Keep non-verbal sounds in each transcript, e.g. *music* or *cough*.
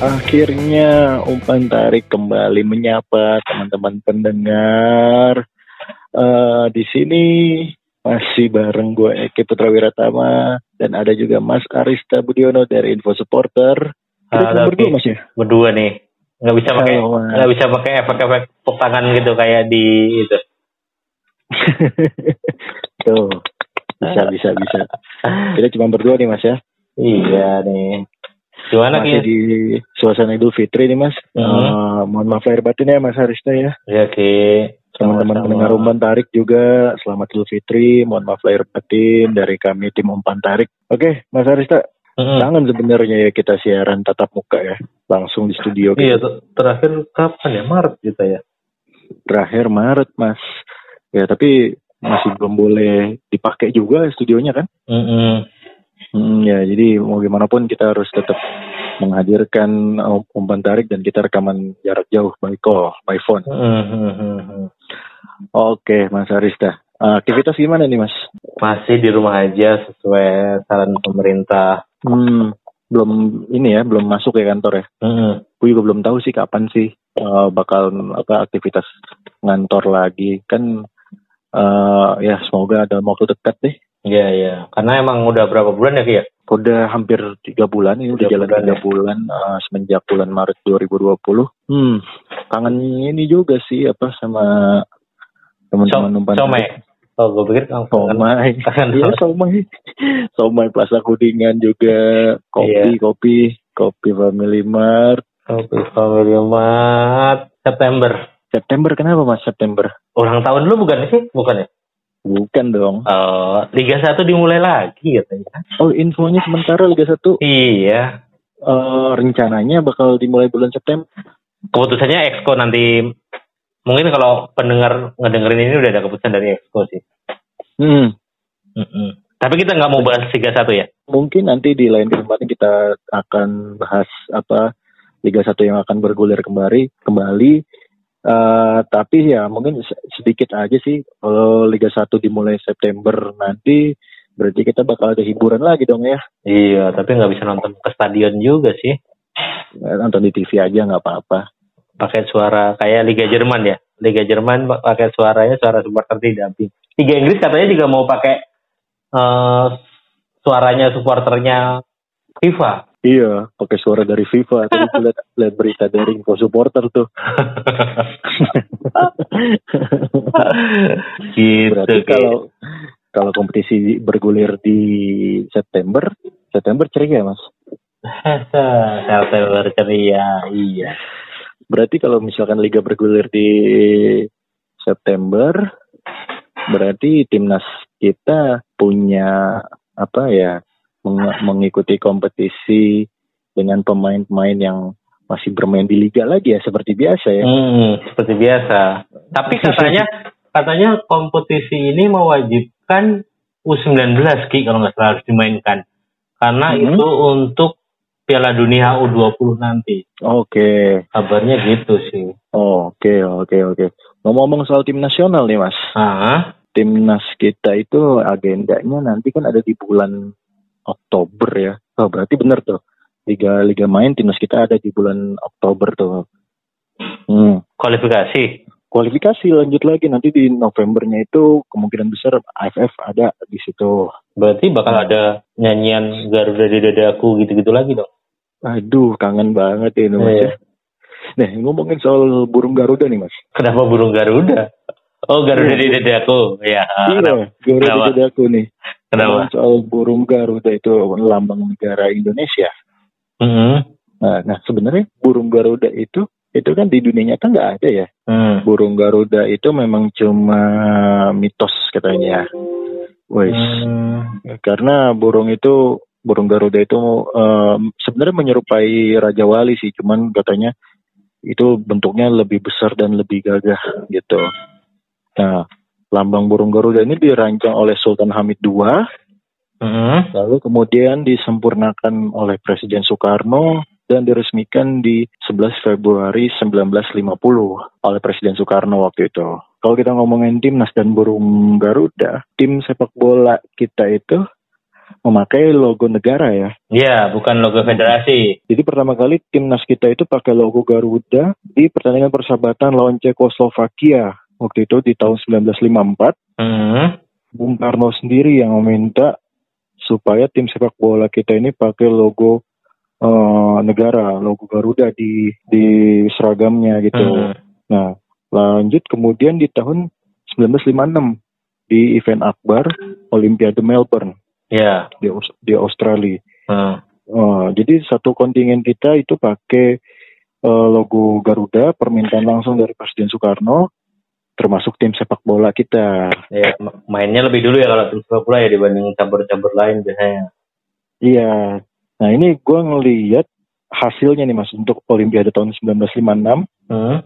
Akhirnya umpan tarik kembali menyapa teman-teman pendengar. Eh, di sini masih bareng gue Eki Putra Wiratama dan ada juga Mas Arista Budiono dari Info Supporter. Halo, berdua. Mas ya. berdua nih nggak bisa pakai Halo, Mas. nggak bisa pakai efek-efek tepuk tangan gitu kayak di itu *laughs* Tuh. Bisa bisa bisa. Kita cuma berdua nih Mas ya. iya nih gimana Masih Ki? di suasana Idul Fitri nih Mas. Mhm. Eh, mohon maaf lahir batin ya Mas Arista ya. ya Ki Teman-teman pendengar umpan tarik juga selamat Idul Fitri. Mohon maaf lahir batin dari kami tim umpan tarik. Oke, Mas Arista, Mhm. kangen sebenarnya ya kita siaran tatap muka ya, langsung di studio. iya gitu. tuh, terakhir kapan ya Maret gitu ya Terakhir Maret, Mas. Ya, tapi masih belum boleh dipakai juga studionya kan? Mhm. Hmm, ya, jadi mau gimana pun kita harus tetap menghadirkan um, umpan tarik dan kita rekaman jarak jauh by call, by phone. Mhm. Oke, Mas Arista. Aktivitas gimana nih, Mas? masih di rumah aja sesuai saran pemerintah Hmm, belum ini ya, belum masuk ya kantor ya. Mhm. Gue juga belum tahu sih kapan sih uh, bakal apa aktivitas ngantor lagi. Kan uh, ya semoga dalam waktu dekat deh. Iya iya karena emang udah berapa bulan ya Ki ya Udah hampir tiga bulan ini udah Tiga jalan bulan tiga ya. bulan uh, semenjak bulan Maret 2020. Hmm, kangen ini juga sih apa sama teman-teman umpan somai oh gue pikir langsung kan Somai. *laughs* kangen Iya somai. Somai Plaza Kuningan juga. Kopi, Iya. kopi, kopi Family Mart. Kopi Family Mart September September kenapa Mas September? ulang tahun lu bukan sih bukan ya Bukan dong. Oh, Liga 1 dimulai lagi katanya. Oh, infonya sementara Liga 1 Iya. eh, rencananya bakal dimulai bulan September. Keputusannya Exco nanti mungkin kalau pendengar ngedengerin ini udah ada keputusan dari Exco sih. Hmm, Mm-mm. Tapi kita nggak mau bahas Liga 1 ya. mungkin nanti di lain kesempatan kita akan bahas apa Liga 1 yang akan bergulir kembali kembali. Eh, tapi ya mungkin se- sedikit aja sih kalau Liga 1 dimulai September nanti berarti kita bakal ada hiburan lagi dong ya. Iya, tapi nggak bisa nonton ke stadion juga sih. Eh, Nonton di TV aja nggak apa-apa. Pakai suara kayak Liga Jerman ya. Liga Jerman pakai suaranya suara supporter tidak. Liga Inggris katanya juga mau pakai eh, suaranya supporternya FIFA. Iya, pakai suara dari FIFA. *laughs* Tadi gue liat, liat berita dari info supporter tuh. *laughs* gitu. Berarti kalau kalau kompetisi bergulir di September, September ceria mas. *laughs* September ceria, iya. Berarti kalau misalkan liga bergulir di September, berarti timnas kita punya apa ya meng- mengikuti kompetisi dengan pemain-pemain yang masih bermain di liga lagi ya seperti biasa ya. Hmm, seperti biasa. Tapi katanya katanya kompetisi ini mewajibkan U19 Ki kalau nggak salah harus dimainkan. Karena Hmm. itu untuk Piala Dunia U20 nanti. Oke, Kabarnya gitu sih. oke, oke, oke. Ngomong-ngomong soal tim nasional nih mas, Ah, timnas kita itu agendanya nanti kan ada di bulan Oktober ya. Oh, berarti bener tuh. Liga Liga main timnas kita ada di bulan Oktober tuh. Hmm. kualifikasi. Kualifikasi lanjut lagi nanti di Novembernya itu kemungkinan besar AFF ada di situ. Berarti bakal ada nyanyian Garuda di dadaku gitu-gitu lagi dong. Aduh, kangen banget ya ini mas. Iya. ya. Nah, ngomongin soal burung Garuda nih mas. Kenapa burung Garuda? Oh, Garuda Iya. di dadaku. Ya, iya? Garuda di dadaku nih. Kenapa? Soal burung Garuda itu lambang negara Indonesia. Mhm. Nah, nah sebenarnya burung Garuda itu itu kan di dunia nyata nggak ada ya. Hmm. Burung Garuda itu memang cuma mitos katanya. Wes, Hmm. karena burung itu burung Garuda itu em, sebenarnya menyerupai Raja Wali sih, cuman katanya itu bentuknya lebih besar dan lebih gagah gitu. Nah, lambang burung Garuda ini dirancang oleh Sultan Hamid II, Hmm. lalu kemudian disempurnakan oleh Presiden Soekarno dan diresmikan di 11 Februari 1950 oleh Presiden Soekarno waktu itu. Kalau kita ngomongin timnas dan burung Garuda, tim sepak bola kita itu memakai logo negara ya. Ya, bukan logo federasi. Jadi pertama kali timnas kita itu pakai logo Garuda di pertandingan persahabatan lawan Cekoslovakia. Waktu itu di tahun 1954, Hmm. Bung Karno sendiri yang meminta supaya tim sepak bola kita ini pakai logo eh, negara, logo Garuda di di seragamnya gitu. Hmm. Nah, lanjut kemudian di tahun 1956 di event akbar Olimpiade Melbourne Ya. di Aus- di Australia. Hmm. Eh, jadi satu kontingen kita itu pakai eh, logo Garuda, permintaan langsung dari Presiden Soekarno, termasuk tim sepak bola kita. Ya, ma- mainnya lebih dulu ya kalau tim sepak bola ya dibanding cabur-cabur lain biasanya. Iya. Nah ini gue ngeliat hasilnya nih mas untuk Olimpiade tahun 1956 Hmm.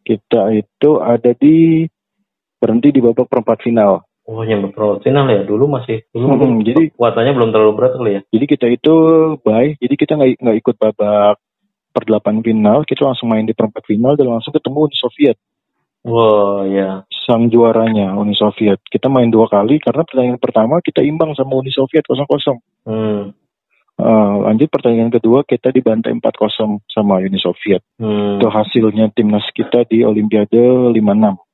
kita itu ada di berhenti di babak perempat final. Oh, yang berprofesional ya dulu masih dulu Hmm, jadi- kuotanya belum terlalu berat kali ya. Jadi kita itu bye, jadi kita nggak nggak ikut babak perdelapan final, kita langsung main di perempat final dan langsung ketemu Uni Soviet. Wah, ya. sang juaranya Uni Soviet. Kita main dua kali karena pertandingan pertama kita imbang sama Uni Soviet 0-0. Hmm. Eh, lanjut pertandingan kedua kita dibantai 4-0 sama Uni Soviet. Hmm. Itu hasilnya timnas kita di Olimpiade 56.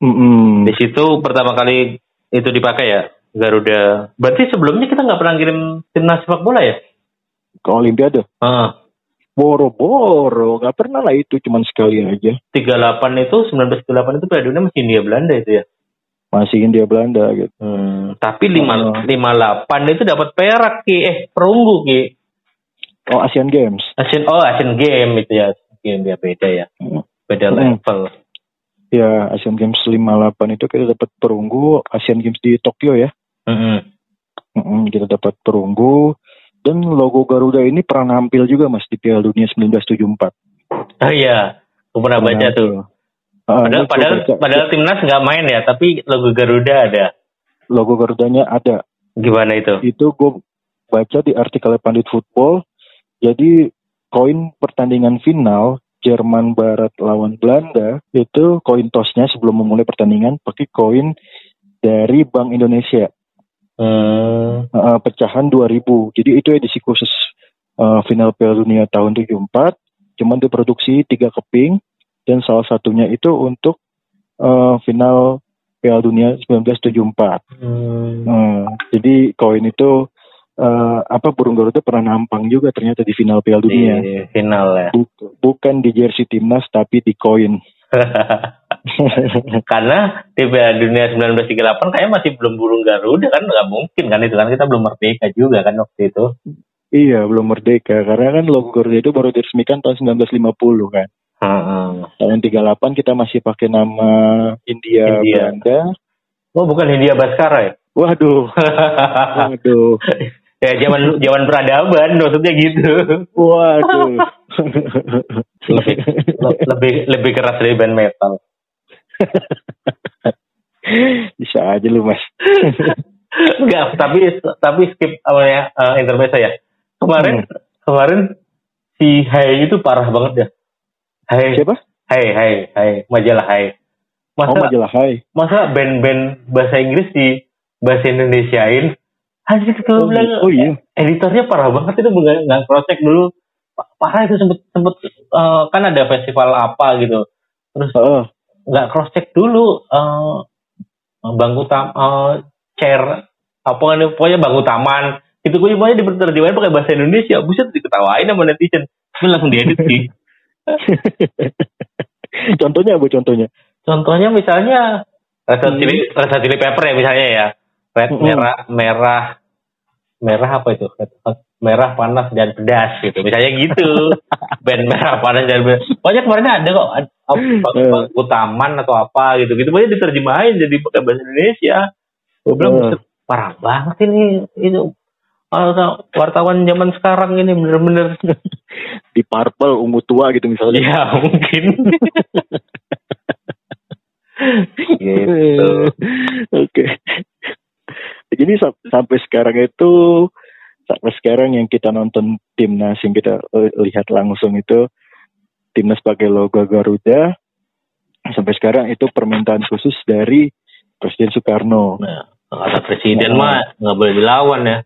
Mm-mm. Di situ pertama kali itu dipakai ya Garuda. Berarti sebelumnya kita nggak pernah kirim timnas sepak bola ya? Ke Olimpiade. Ah, Boro-boro, nggak pernah lah itu, cuman sekali aja. 38 itu 1938 itu Dunia masih India Belanda itu ya. Masih India Belanda gitu. Hmm, tapi lima Oh. lima delapan itu dapat perak ki, eh perunggu ki. Oh Asian Games. Asian oh Asian Game itu ya, game ya beda ya, Hmm. beda Hmm. level. Ya Asian Games 58 itu kita dapat perunggu. Asian Games di Tokyo ya. Mm-mm. Mm-mm, kita dapat perunggu dan logo Garuda ini pernah nampil juga mas di Piala Dunia 1974. Oh iya, aku pernah baca Pernah tuh. Ah, Padahal padahal, baca. padahal timnas nggak main ya, tapi logo Garuda ada. logo Garudanya ada. Gimana itu? Itu gue baca di artikel Pandit Football. Jadi koin pertandingan final Jerman Barat lawan Belanda itu koin tosnya sebelum memulai pertandingan pakai koin dari Bank Indonesia. Hmm. Uh, pecahan 2000. Jadi itu edisi khusus uh, final Piala Dunia tahun 74. Cuman diproduksi tiga keping dan salah satunya itu untuk uh, final Piala Dunia 1974. Hmm. Hmm, jadi koin itu uh, apa burung Garuda pernah nampang juga ternyata di final Piala Di Dunia. final ya. Buk- bukan di jersey timnas tapi di koin. *laughs* *laughs* Karena di Piala Dunia 1938 kayaknya masih belum burung Garuda kan nggak mungkin kan itu kan kita belum merdeka juga kan waktu itu. Iya, belum merdeka karena kan logo Garuda itu baru diresmikan tahun 1950 kan. Heeh. Tahun 38 kita masih pakai nama India, India. Belanda. Oh bukan Hindia Baskara ya? Waduh, *laughs* waduh, ya zaman zaman peradaban maksudnya gitu. waduh. *laughs* lebih le- lebih lebih keras dari band metal. *laughs* Bisa aja lu mas. *laughs* Enggak, tapi tapi skip apa ya eh, intermezzo ya. Kemarin kemarin si Hai itu parah banget ya. Hai, Siapa? Hai, Hai, Hai, majalah Hai. Masa Oh majalah Hai. masa band-band bahasa Inggris di bahasa Indonesiain? Anjir kita Oh, bilang oh iya. editornya parah banget itu nggak nggak cross dulu. Pa- Parah itu sempet sempet eh, kan ada festival apa gitu. Terus Heeh. Nggak cross check dulu eh bangku tam eh, chair apa kan pokoknya bangku taman itu gue pokoknya diterjemahin pakai bahasa Indonesia? Buset diketawain sama netizen. Terus langsung diedit sih. *laughs* Contohnya apa contohnya? contohnya misalnya rasa Hmm. chili rasa chili pepper ya misalnya ya. Red Hmm. merah merah merah apa itu? Red hot, merah panas dan pedas gitu. Misalnya gitu. *laughs* Band merah panas dan band. Banyak kemarin ada kok apa, Eh. utaman atau apa gitu gitu banyak diterjemahin jadi pakai bahasa Indonesia. Gue bilang Eh. "Buset, parah banget ini itu Ah, wartawan zaman sekarang ini bener-bener *laughs* Di Purple ungu tua gitu misalnya. ya *laughs* mungkin gitu. Oke. Jadi sam- sampai sekarang itu sampai sekarang yang kita nonton timnas yang kita eh, lihat langsung itu timnas pakai logo Garuda sampai sekarang itu permintaan khusus dari Presiden Soekarno. Nah, kata presiden Oh. mah nggak boleh dilawan ya.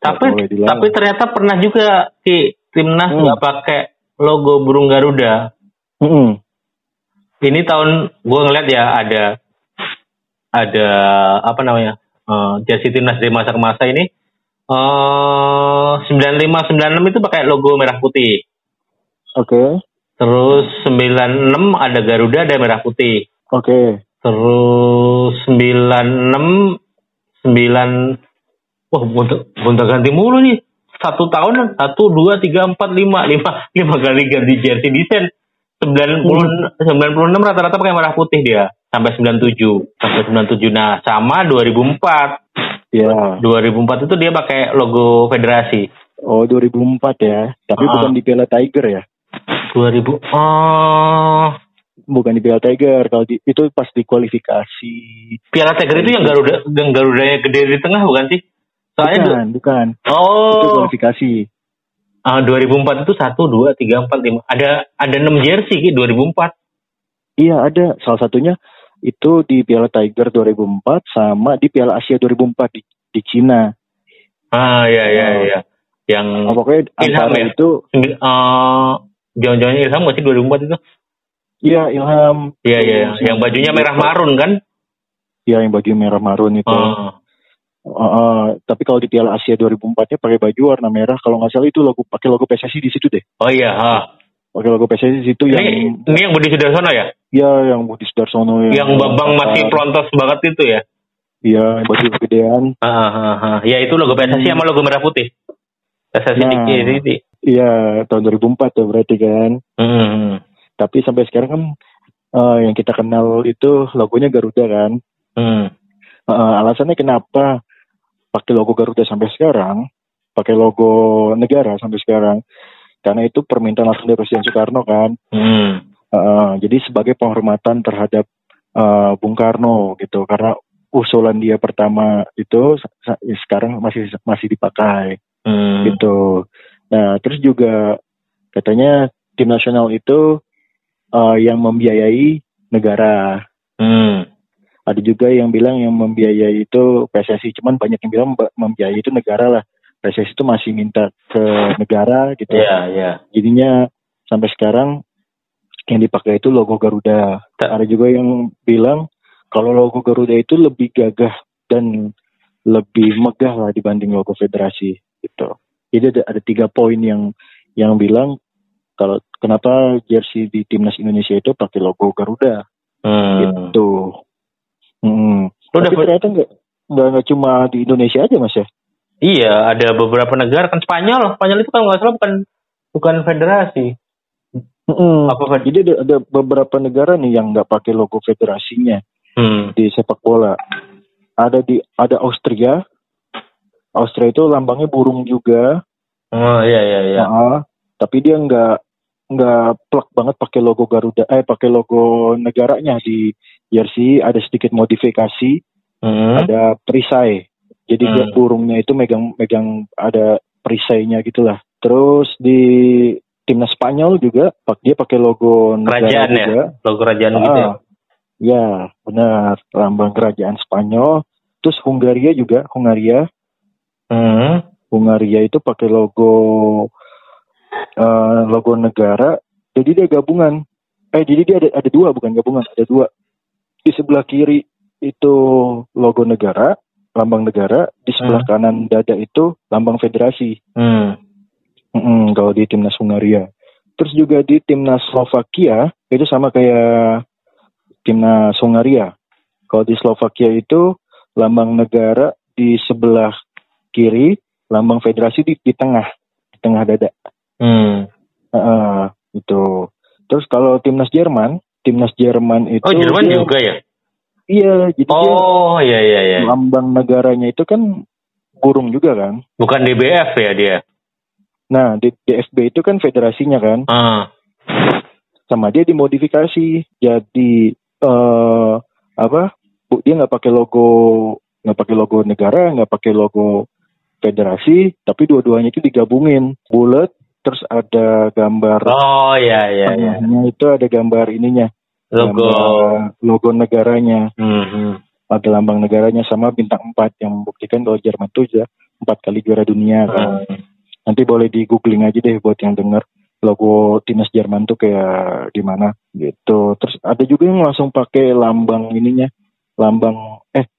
Tapi dilawan. tapi ternyata pernah juga di timnas Hmm. nggak pakai logo burung Garuda. Mm-mm. Ini tahun gue ngeliat ya ada ada apa namanya eh, jersey timnas dari masa ke masa ini eh 95 96 itu pakai logo merah putih. Oke. Terus 96 ada Garuda ada merah putih. Oke. Terus 96 9 Wah, gonta, ganti mulu nih. Satu tahunan, satu, dua, tiga, empat, lima, lima, lima kali ganti jersey desain. 90, 96 rata-rata pakai merah putih dia. Sampai 97. Sampai 97. Nah, sama 2004. Ya. 2004 itu dia pakai logo federasi. Oh 2004 ya. Tapi Ah. bukan di Piala Tiger ya. 2000, oh, Bukan di Piala Tiger. Kalau di, itu pas di kualifikasi. Piala Tiger itu yang Garuda, yang Garudanya gede di tengah bukan sih? Soalnya, bukan, bukan. Itu oh, kualifikasi. Ah, 2004 itu 1, 2, 3, 4, 5. Ada ada 6 jersey Ki, 2004. Iya ada. Salah satunya itu di Piala Tiger 2004 sama di Piala Asia 2004 di, di Cina. Ah, iya iya iya. Yang Oh, pokoknya antara ya? itu eh jangan-jangan Ilham nggak sih 2004 itu? iya Ilham. Iya iya, iya. Terus yang bajunya merah marun kan? Iya yang baju merah marun itu. Oh. Uh, uh, tapi kalau di Piala Asia 2004-nya pakai baju warna merah. Kalau nggak salah itu logo pakai logo PSSI di situ deh. Oh iya, ah. Pakai logo PSSI di situ Ini yang ini yang Budi Sudarsono ya? ya yang Budi Sudarsono Yang Babang masih pelontos banget itu ya? Iya, baju kegedean. Ah, ah, ah, ah. Ya itu logo PSSI sama logo merah putih. PSSI Nah. di kiri. Iya, tahun 2004 tuh berarti kan. Hmm. Tapi sampai sekarang kan eh, yang kita kenal itu logonya Garuda kan. Hmm. Eh, alasannya kenapa pakai logo Garuda sampai sekarang, pakai logo negara sampai sekarang, karena itu permintaan langsung dari Presiden Soekarno kan. Hmm. Eh, jadi sebagai penghormatan terhadap eh, Bung Karno gitu, karena usulan dia pertama itu sekarang masih masih dipakai Hmm. gitu. Nah terus juga katanya tim nasional itu eh, yang membiayai negara. Hmm. Ada juga yang bilang yang membiayai itu PSSI, cuman banyak yang bilang mem- membiayai itu negara lah. PSSI itu masih minta ke negara gitu. Iya, iya. Jadinya sampai sekarang yang dipakai itu logo Garuda. Ada juga yang bilang kalau logo Garuda itu lebih gagah dan lebih megah lah dibanding logo federasi gitu. Jadi ada, ada tiga poin yang yang bilang kalau kenapa jersey di timnas Indonesia itu pakai logo Garuda Hmm. gitu. Hmm. Udah Tapi ternyata nggak nggak cuma di Indonesia aja mas ya. Iya, ada beberapa negara kan Spanyol. Spanyol itu kan nggak salah bukan bukan federasi. Mm-mm. Apa fed- Jadi ada, ada beberapa negara nih yang nggak pakai logo federasinya. Hmm. di sepak bola. Ada di ada Austria. Austria itu lambangnya burung juga. Oh iya iya iya. Heeh. tapi dia nggak nggak plek banget pakai logo Garuda eh pakai logo negaranya di jersey ada sedikit modifikasi Hmm. ada perisai jadi dia Hmm. burungnya itu megang megang ada perisainya gitulah terus di timnas Spanyol juga pak dia pakai logo negara Kerajaan ya? juga Logo kerajaan gitu ya. Ah, ya, benar. Lambang kerajaan Spanyol. Terus Hungaria juga, Hungaria. Hmm. Hungaria itu pakai logo eh, logo negara. Jadi dia gabungan. Eh, jadi dia ada ada dua bukan gabungan, ada dua. Di sebelah kiri itu logo negara, lambang negara. Di sebelah kanan dada itu lambang federasi. Hmm. Mm-mm, kalau di timnas Hungaria. Terus juga di timnas Slovakia itu sama kayak timnas Hungaria. Kalau di Slovakia itu lambang negara di sebelah kiri, lambang federasi di, di tengah, di tengah dada. Hmm. Heeh, itu. Terus kalau timnas Jerman, timnas Jerman itu Oh Jerman dia- juga ya? Iya, jadi dia Oh iya iya iya. lambang negaranya itu kan burung juga kan. Bukan DBF ya dia? Nah, di DFB itu kan federasinya kan, Ah. sama dia dimodifikasi jadi eh apa? Dia nggak pakai logo, nggak pakai logo negara, nggak pakai logo federasi, tapi dua-duanya itu digabungin, bulat, terus ada gambar Oh iya iya iya. itu ada gambar ininya, Logo. gambar logo negaranya, Mhm. ada lambang negaranya sama bintang 4 yang membuktikan kalau Jerman itu ya empat kali juara dunia kan. Hmm. Nanti boleh di googling aja deh buat yang denger logo timnas Jerman tuh kayak gimana gitu. Terus ada juga yang langsung pakai lambang ininya, lambang eh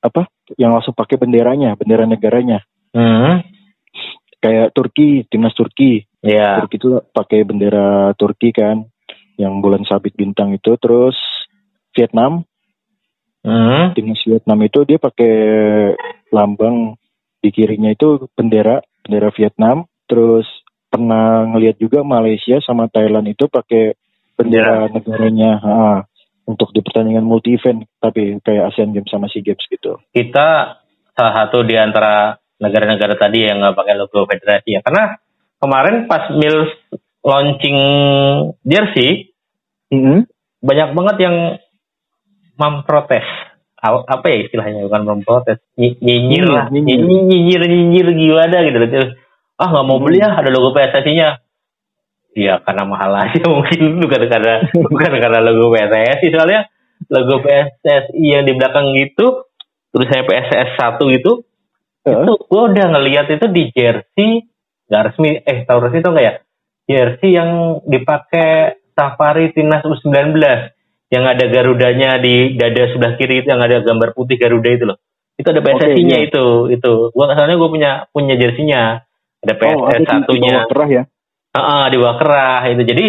apa? Yang langsung pakai benderanya, bendera negaranya. Hmm. Kayak Turki, timnas Turki. Ya. Turki itu pakai bendera Turki kan, yang bulan sabit bintang itu. Terus Vietnam, Hmm. timnas Vietnam itu dia pakai lambang di kirinya itu bendera bendera Vietnam terus pernah ngelihat juga Malaysia sama Thailand itu pakai bendera negaranya ha, untuk di pertandingan multi event tapi kayak Asian Games sama SEA Games gitu Kita salah satu di antara negara-negara tadi yang nggak pakai logo federasi ya. Karena kemarin pas Mills launching jersey Mhm. banyak banget yang memprotes. Apa ya istilahnya bukan memprotes, Ny- nyinyir lah, Nyinyir, nyinyir, nyinyir, gimana gitu. Terus, Ah nggak mau beli ya, ada logo PSSI-nya. Iya karena mahal aja *laughs* mungkin bukan karena bukan karena logo PSSI soalnya logo PSSI yang di belakang gitu tulisannya PSS 1 itu Heeh. itu gue udah ngeliat itu di jersey nggak resmi eh tahu resmi tuh nggak ya? Jersey yang dipakai safari timnas U19 yang ada garudanya di dada sebelah kiri itu yang ada gambar putih garuda itu loh. Itu ada PSSI-nya iya. itu itu. Gua soalnya gue punya punya jersey-nya. Ada Oh, PSS di- di satunya. bawah kerah ya? Heeh, di bawah kerah itu. Jadi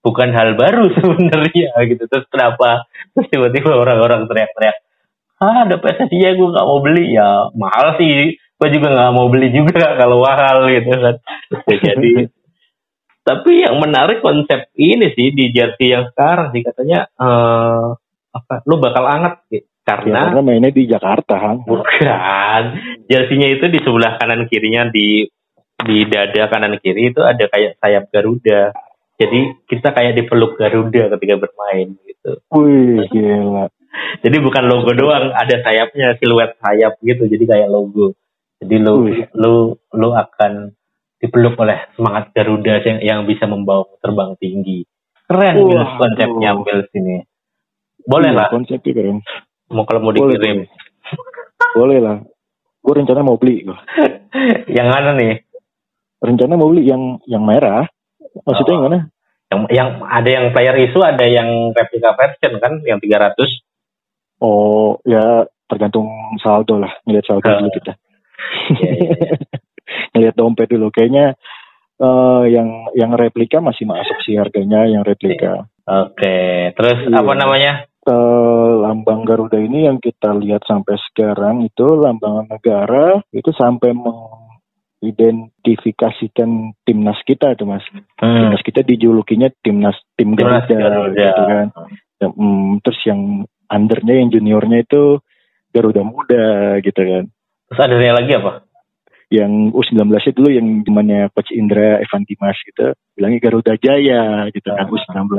bukan hal baru *laughs* sebenarnya gitu. Terus kenapa? Terus tiba-tiba orang-orang teriak-teriak ah ada PSSI ya gue nggak mau beli ya mahal sih gue juga nggak mau beli juga *laughs* kalau mahal gitu kan *laughs* jadi tapi yang menarik konsep ini sih di jersey yang sekarang sih katanya eh apa lu bakal anget gitu. Ya, karena karena mainnya di Jakarta kan Bukan. Jersinya itu di sebelah kanan kirinya di di dada kanan kiri itu ada kayak sayap Garuda. Jadi kita kayak dipeluk Garuda ketika bermain gitu. wih gila Jadi bukan logo doang, ada sayapnya, siluet sayap gitu. Jadi kayak logo. Jadi lu lu lu akan dipeluk oleh semangat Garuda yang yang bisa membawa terbang tinggi. Keren Wah, Mills konsepnya aduh. Mills ini. Boleh Iya, lah, konsepnya keren mau kalau mau Boleh, dikirim. boleh lah gue rencana mau beli. *laughs* Yang mana nih? rencana mau beli yang yang merah maksudnya Oh. yang mana yang yang ada yang player isu ada yang replika version kan yang 300 Oh ya tergantung saldo lah ngeliat saldo Ah. dulu kita Iya, iya, iya. *laughs* ngeliat dompet dulu kayaknya eh, yang yang replika masih masuk sih harganya yang replika oke terus Iya. apa namanya Eh, lambang Garuda ini yang kita lihat sampai sekarang itu lambang negara itu sampai mengidentifikasikan timnas kita tuh mas hmm. timnas kita dijulukinya timnas tim Timnas Garuda, Garuda. gitu kan Ya, mm, terus yang undernya yang juniornya itu Garuda Muda gitu kan. Terus yang lagi apa? Yang U19 nya dulu yang zamannya Coach Indra Evan Dimas gitu. Bilangnya Garuda Jaya gitu kan U19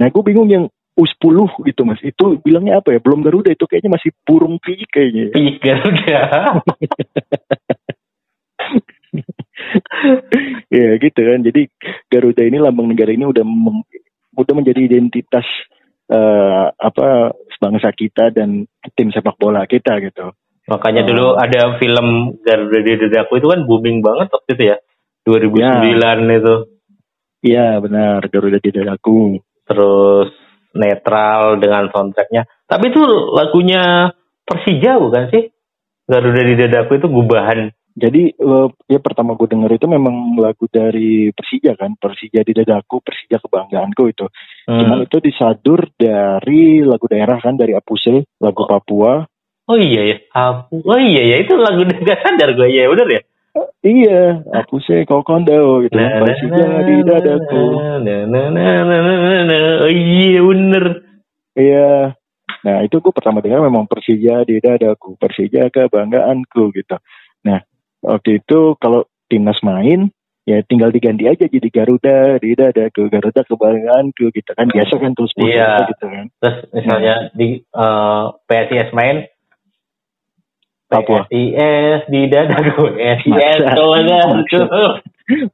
nah gue bingung yang U10 gitu mas. Itu bilangnya apa ya? Belum Garuda itu kayaknya masih burung piyik kayaknya. Ya. Piyik Garuda. *laughs* Ya gitu kan. Jadi Garuda ini lambang negara ini udah mem- udah menjadi identitas eh, apa bangsa kita dan tim sepak bola kita gitu. Makanya Oh. dulu ada film Garuda di Dadaku itu kan booming banget waktu itu ya 2009 Ya. itu. Iya benar Garuda di dadaku terus netral dengan soundtracknya. Tapi itu lagunya Persija bukan sih? Garuda di Dadaku itu gubahan Jadi eh, ya pertama gue denger itu memang lagu dari Persija kan, Persija di dadaku, Persija kebanggaanku itu. Cuman Hmm. itu disadur dari lagu daerah kan dari Apusel, lagu Papua. Oh iya ya, Apu. Oh iya ya, itu lagu *laughs* gak sadar gue ya, bener ya. Iya, hapusnya kokondo gitu. Nah, Persija di dadaku. nah, nah, nah, nah, nah, nah, nah. Oh iya bener. Iya. Nah itu gue pertama dengar memang Persija di dadaku, Persija kebanggaanku gitu. Nah waktu itu kalau timnas main ya tinggal diganti aja jadi Garuda di dadaku, Garuda kebanggaanku gitu kan biasa kan terus Iya. gitu kan. Terus misalnya di eh, PSIS main Apa? PSIS di dadaku, PSIS Maksa. kebanggaanku.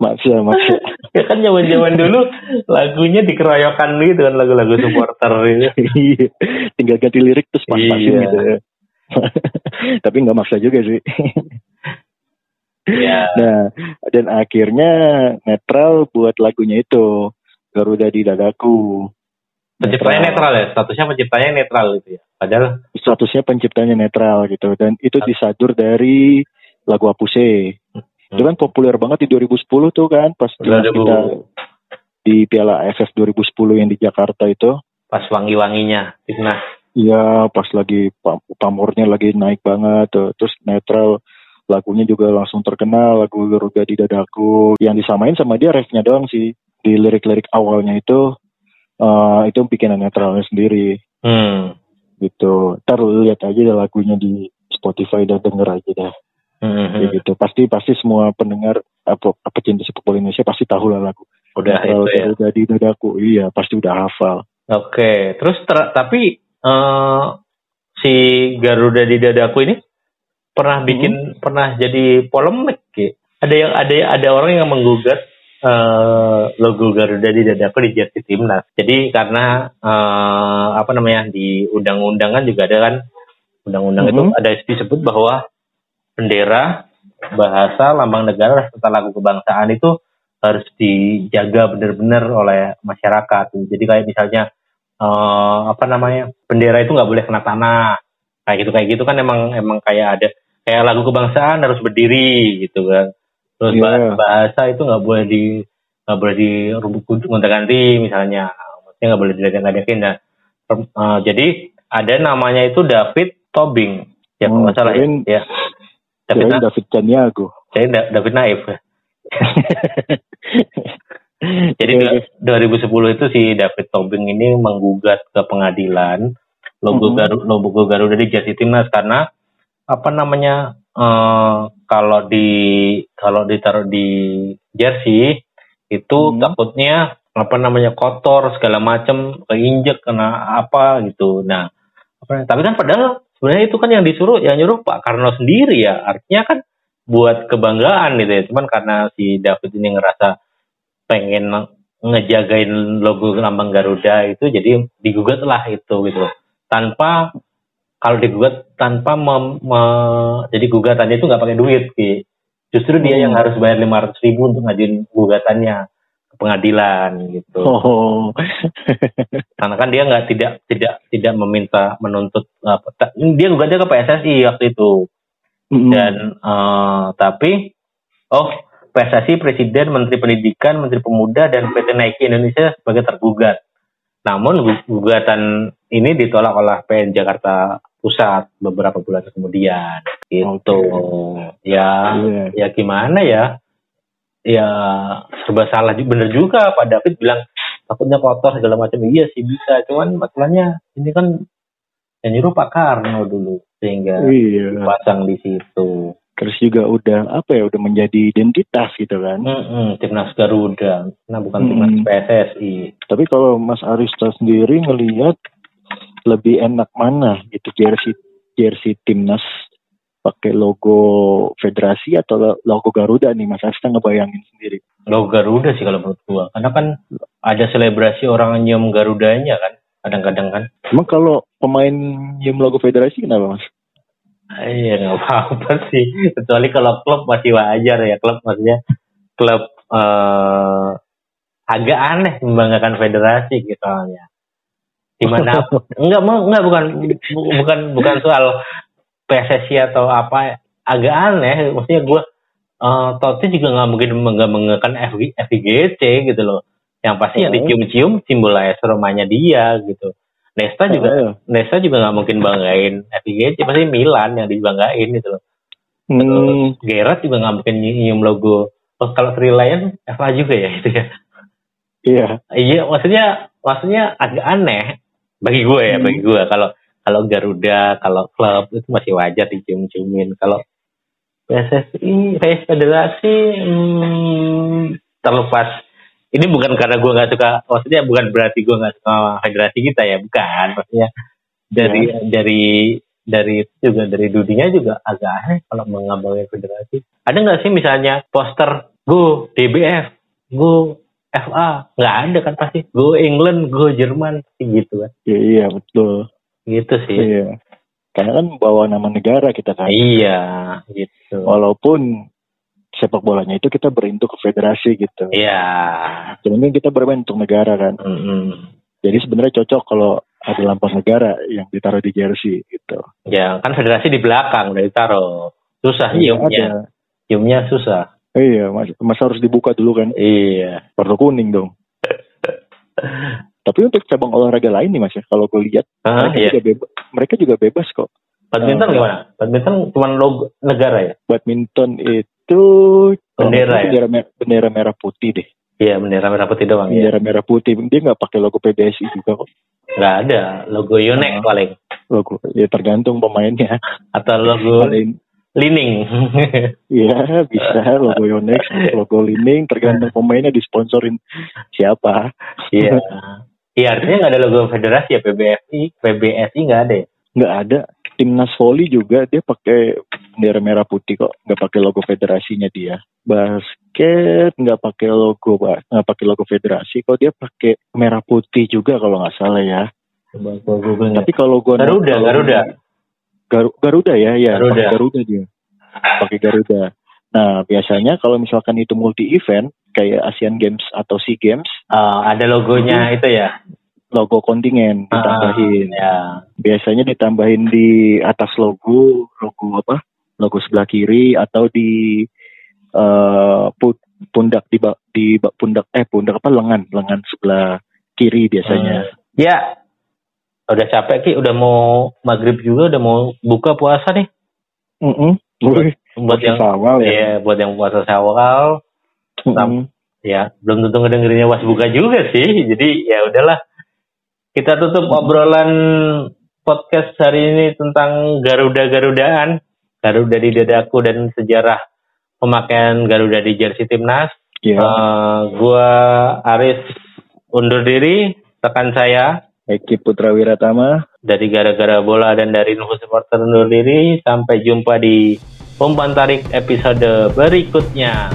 Maksa maksa. ya kan zaman zaman dulu lagunya dikeroyokan gitu kan lagu-lagu supporter itu. Iya. tinggal ganti lirik terus pas-pasin Iya. gitu. *laughs* Tapi nggak maksa juga sih. Iya. Nah, dan akhirnya netral buat lagunya itu Garuda di dadaku. Penciptanya netral ya, statusnya penciptanya netral gitu ya. Padahal Statusnya penciptanya netral gitu dan itu disadur dari lagu Apuse. Itu kan populer banget di 2010 tuh kan pas timnas 2000. kita di Piala AFF 2010 yang di Jakarta itu. pas wangi-wanginya timnas. Iya, pas lagi pam- pamornya lagi naik banget tuh. Terus netral lagunya juga langsung terkenal lagu Garuda di dadaku. Yang disamain sama dia refnya doang sih. Di lirik-lirik awalnya itu eh itu bikinan netralnya sendiri Hmm. gitu. Ntar lihat aja deh lagunya di Spotify dan denger aja dah. Hmm. Kayak gitu. Pasti pasti semua pendengar apa apa cinta sepak bola Indonesia pasti tahu lah lagu. Udah Netral itu ya. Garuda di dadaku. Iya, pasti udah hafal. Oke, terus ter- tapi eh, si Garuda di dadaku ini pernah bikin pernah jadi polemik Ki. Ada yang ada ada orang yang menggugat eh, logo Garuda di dadaku di jersey timnas. Jadi karena eh, apa namanya di undang-undangan juga ada kan undang-undang itu Mhm. ada disebut bahwa bendera, bahasa, lambang negara serta lagu kebangsaan itu harus dijaga benar-benar oleh masyarakat. Jadi kayak misalnya eh, apa namanya bendera itu nggak boleh kena tanah, kayak gitu kayak gitu kan emang emang kayak ada kayak lagu kebangsaan harus berdiri gitu kan. Terus Iya. bahasa, itu nggak boleh di nggak boleh di gonta ganti misalnya, maksudnya nggak boleh diledek-ledekin. Nah, per- eh, jadi ada namanya itu David Tobing, ya kalau Hmm, nggak salah ya. kirain- ya. David, Na- David Caniago. saya Da- David Naif. *laughs* Jadi Oke, dua- 2010 itu si David Tobing ini menggugat ke pengadilan logo Mhm. Garu logo Garuda di jersey timnas karena apa namanya eh, kalau di kalau ditaruh di jersey itu Mhm. takutnya apa namanya kotor segala macam keinjek kena apa gitu. Nah, apa, tapi kan padahal sebenarnya itu kan yang disuruh yang nyuruh Pak Karno sendiri ya. Artinya kan buat kebanggaan gitu ya. Cuman karena si David ini ngerasa pengen ngejagain logo lambang Garuda itu jadi digugat lah itu gitu tanpa kalau digugat tanpa mem- me- jadi gugatannya itu nggak pakai duit Ki. justru dia Hmm. yang harus bayar 500 ribu untuk ngajuin gugatannya ke pengadilan gitu Oh. karena kan dia nggak tidak tidak tidak meminta menuntut apa ta- dia gugatnya ke PSSI waktu itu Mm-mm. dan eh, tapi oh PSSI Presiden Menteri Pendidikan Menteri Pemuda dan PT Nike Indonesia sebagai tergugat namun gu- gugatan ini ditolak oleh PN Jakarta Pusat beberapa bulan kemudian. Itu ya Iya. ya gimana ya? Ya serba salah bener juga Pak David bilang takutnya kotor segala macam. Iya sih bisa. Cuman masalahnya ini kan yang nyuruh Pak Karno dulu sehingga Iya. pasang di situ. Terus juga udah apa ya udah menjadi identitas gitu kan. Mm-mm, timnas Garuda. Nah bukan Mm-mm. timnas PSSI Tapi kalau Mas Arista sendiri ngelihat lebih enak mana gitu jersey jersey timnas pakai logo federasi atau lo- logo Garuda nih Mas Arista ngebayangin sendiri. logo Garuda sih kalau menurut gua karena kan ada selebrasi orang nyium Garudanya kan kadang-kadang kan Emang kalau pemain nyium logo federasi kenapa Mas? Iya nggak apa-apa sih kecuali kalau klub masih wajar ya klub maksudnya klub eh agak aneh membanggakan federasi gitu soalnya di mana *laughs* enggak mau enggak bukan bu- bukan bukan soal PSSI atau apa agak aneh. Maksudnya gue eh Totti juga nggak mungkin membanggakan FG, FIGC gitu loh. Yang pasti yang dicium-cium simbol AS Romanya dia gitu. Nesta juga Oh, Nesta juga nggak mungkin banggain FIGC pasti Milan yang dibanggain gitu loh. Hmm, Gerard juga nggak mungkin nyium logo. Oh, kalau Three Lion FA juga ya itu ya. iya. Iya, maksudnya maksudnya agak aneh bagi gue ya, Hmm. bagi gue kalau kalau Garuda, kalau klub itu masih wajar dicium-ciumin. Kalau PSSI, PS Federasi hmm, terlepas ini bukan karena gue nggak suka, maksudnya bukan berarti gue nggak suka federasi kita ya, bukan. Maksudnya dari dari dari juga dari dunia juga agak aneh kalau mengabaikan federasi. Ada nggak sih misalnya poster go DBF, go FA nggak ada kan pasti go England go Jerman gitu kan Iya, iya betul. gitu sih Iya. Karena kan bawa nama negara kita kan. iya gitu Walaupun sepak bolanya itu kita berintuk ke federasi gitu. iya Cuman kan kita bermain untuk negara kan. Mm-mm. Jadi sebenarnya cocok kalau ada lambang negara yang ditaruh di jersey gitu. ya kan federasi di belakang udah ditaruh susah Iya, nyiumnya ada. nyiumnya susah Iya, mas, mas harus dibuka dulu kan. iya Kartu kuning dong. *laughs* Tapi untuk cabang olahraga lain nih mas ya, kalau gue lihat Hah, mereka, iya. juga bebas, mereka juga bebas kok. badminton Eh, gimana badminton cuma logo negara ya Badminton itu Bendera ya? bendera, mer- bendera merah putih deh. iya bendera merah putih doang ya Bendera merah putih. Dia nggak pakai logo PBSI juga kok. nggak ada logo Yonex Oh. paling Logo ya tergantung pemainnya. atau logo Paling Lining *laughs* Iya bisa logo Yonex, logo Lining tergantung pemainnya disponsorin siapa. iya *laughs* iya artinya nggak ada logo federasi ya PBSI PBSI nggak ada ya Nggak ada. Timnas volley juga dia pakai bendera merah putih kok, nggak pakai logo federasinya dia. Basket nggak pakai logo, Pak. nggak pakai logo federasi kok dia pakai merah putih juga kalau nggak salah ya. coba gua google Tapi kalau gua Garuda, Garuda. Garu- Garuda ya, ya, Garuda. pakai Garuda dia. Pakai Garuda. Nah, biasanya kalau misalkan itu multi event kayak Asian Games atau SEA Games, Ah, ada logonya itu ya logo kontingen ditambahin. Ah, ya Biasanya ditambahin di atas logo, logo apa? Logo sebelah kiri atau di pu- pundak di di pundak eh pundak apa lengan, lengan sebelah kiri biasanya. ya udah capek ki. Udah mau maghrib juga udah mau buka puasa nih. Mm-mm. Wih, buat yang sama ya. ya buat yang puasa sawal. Mm-mm. ya belum tentu ngedengerinnya was buka juga sih. Jadi ya udahlah. Kita tutup obrolan podcast hari ini tentang Garuda Garudaan Garuda di dadaku dan sejarah pemakaian Garuda di jersey timnas. Ya, Eh, gua Aris undur diri rekan saya Eki Putra Wiratama. dari gara-gara bola dan dari Nuhu Supporter undur diri sampai jumpa di umpan episode berikutnya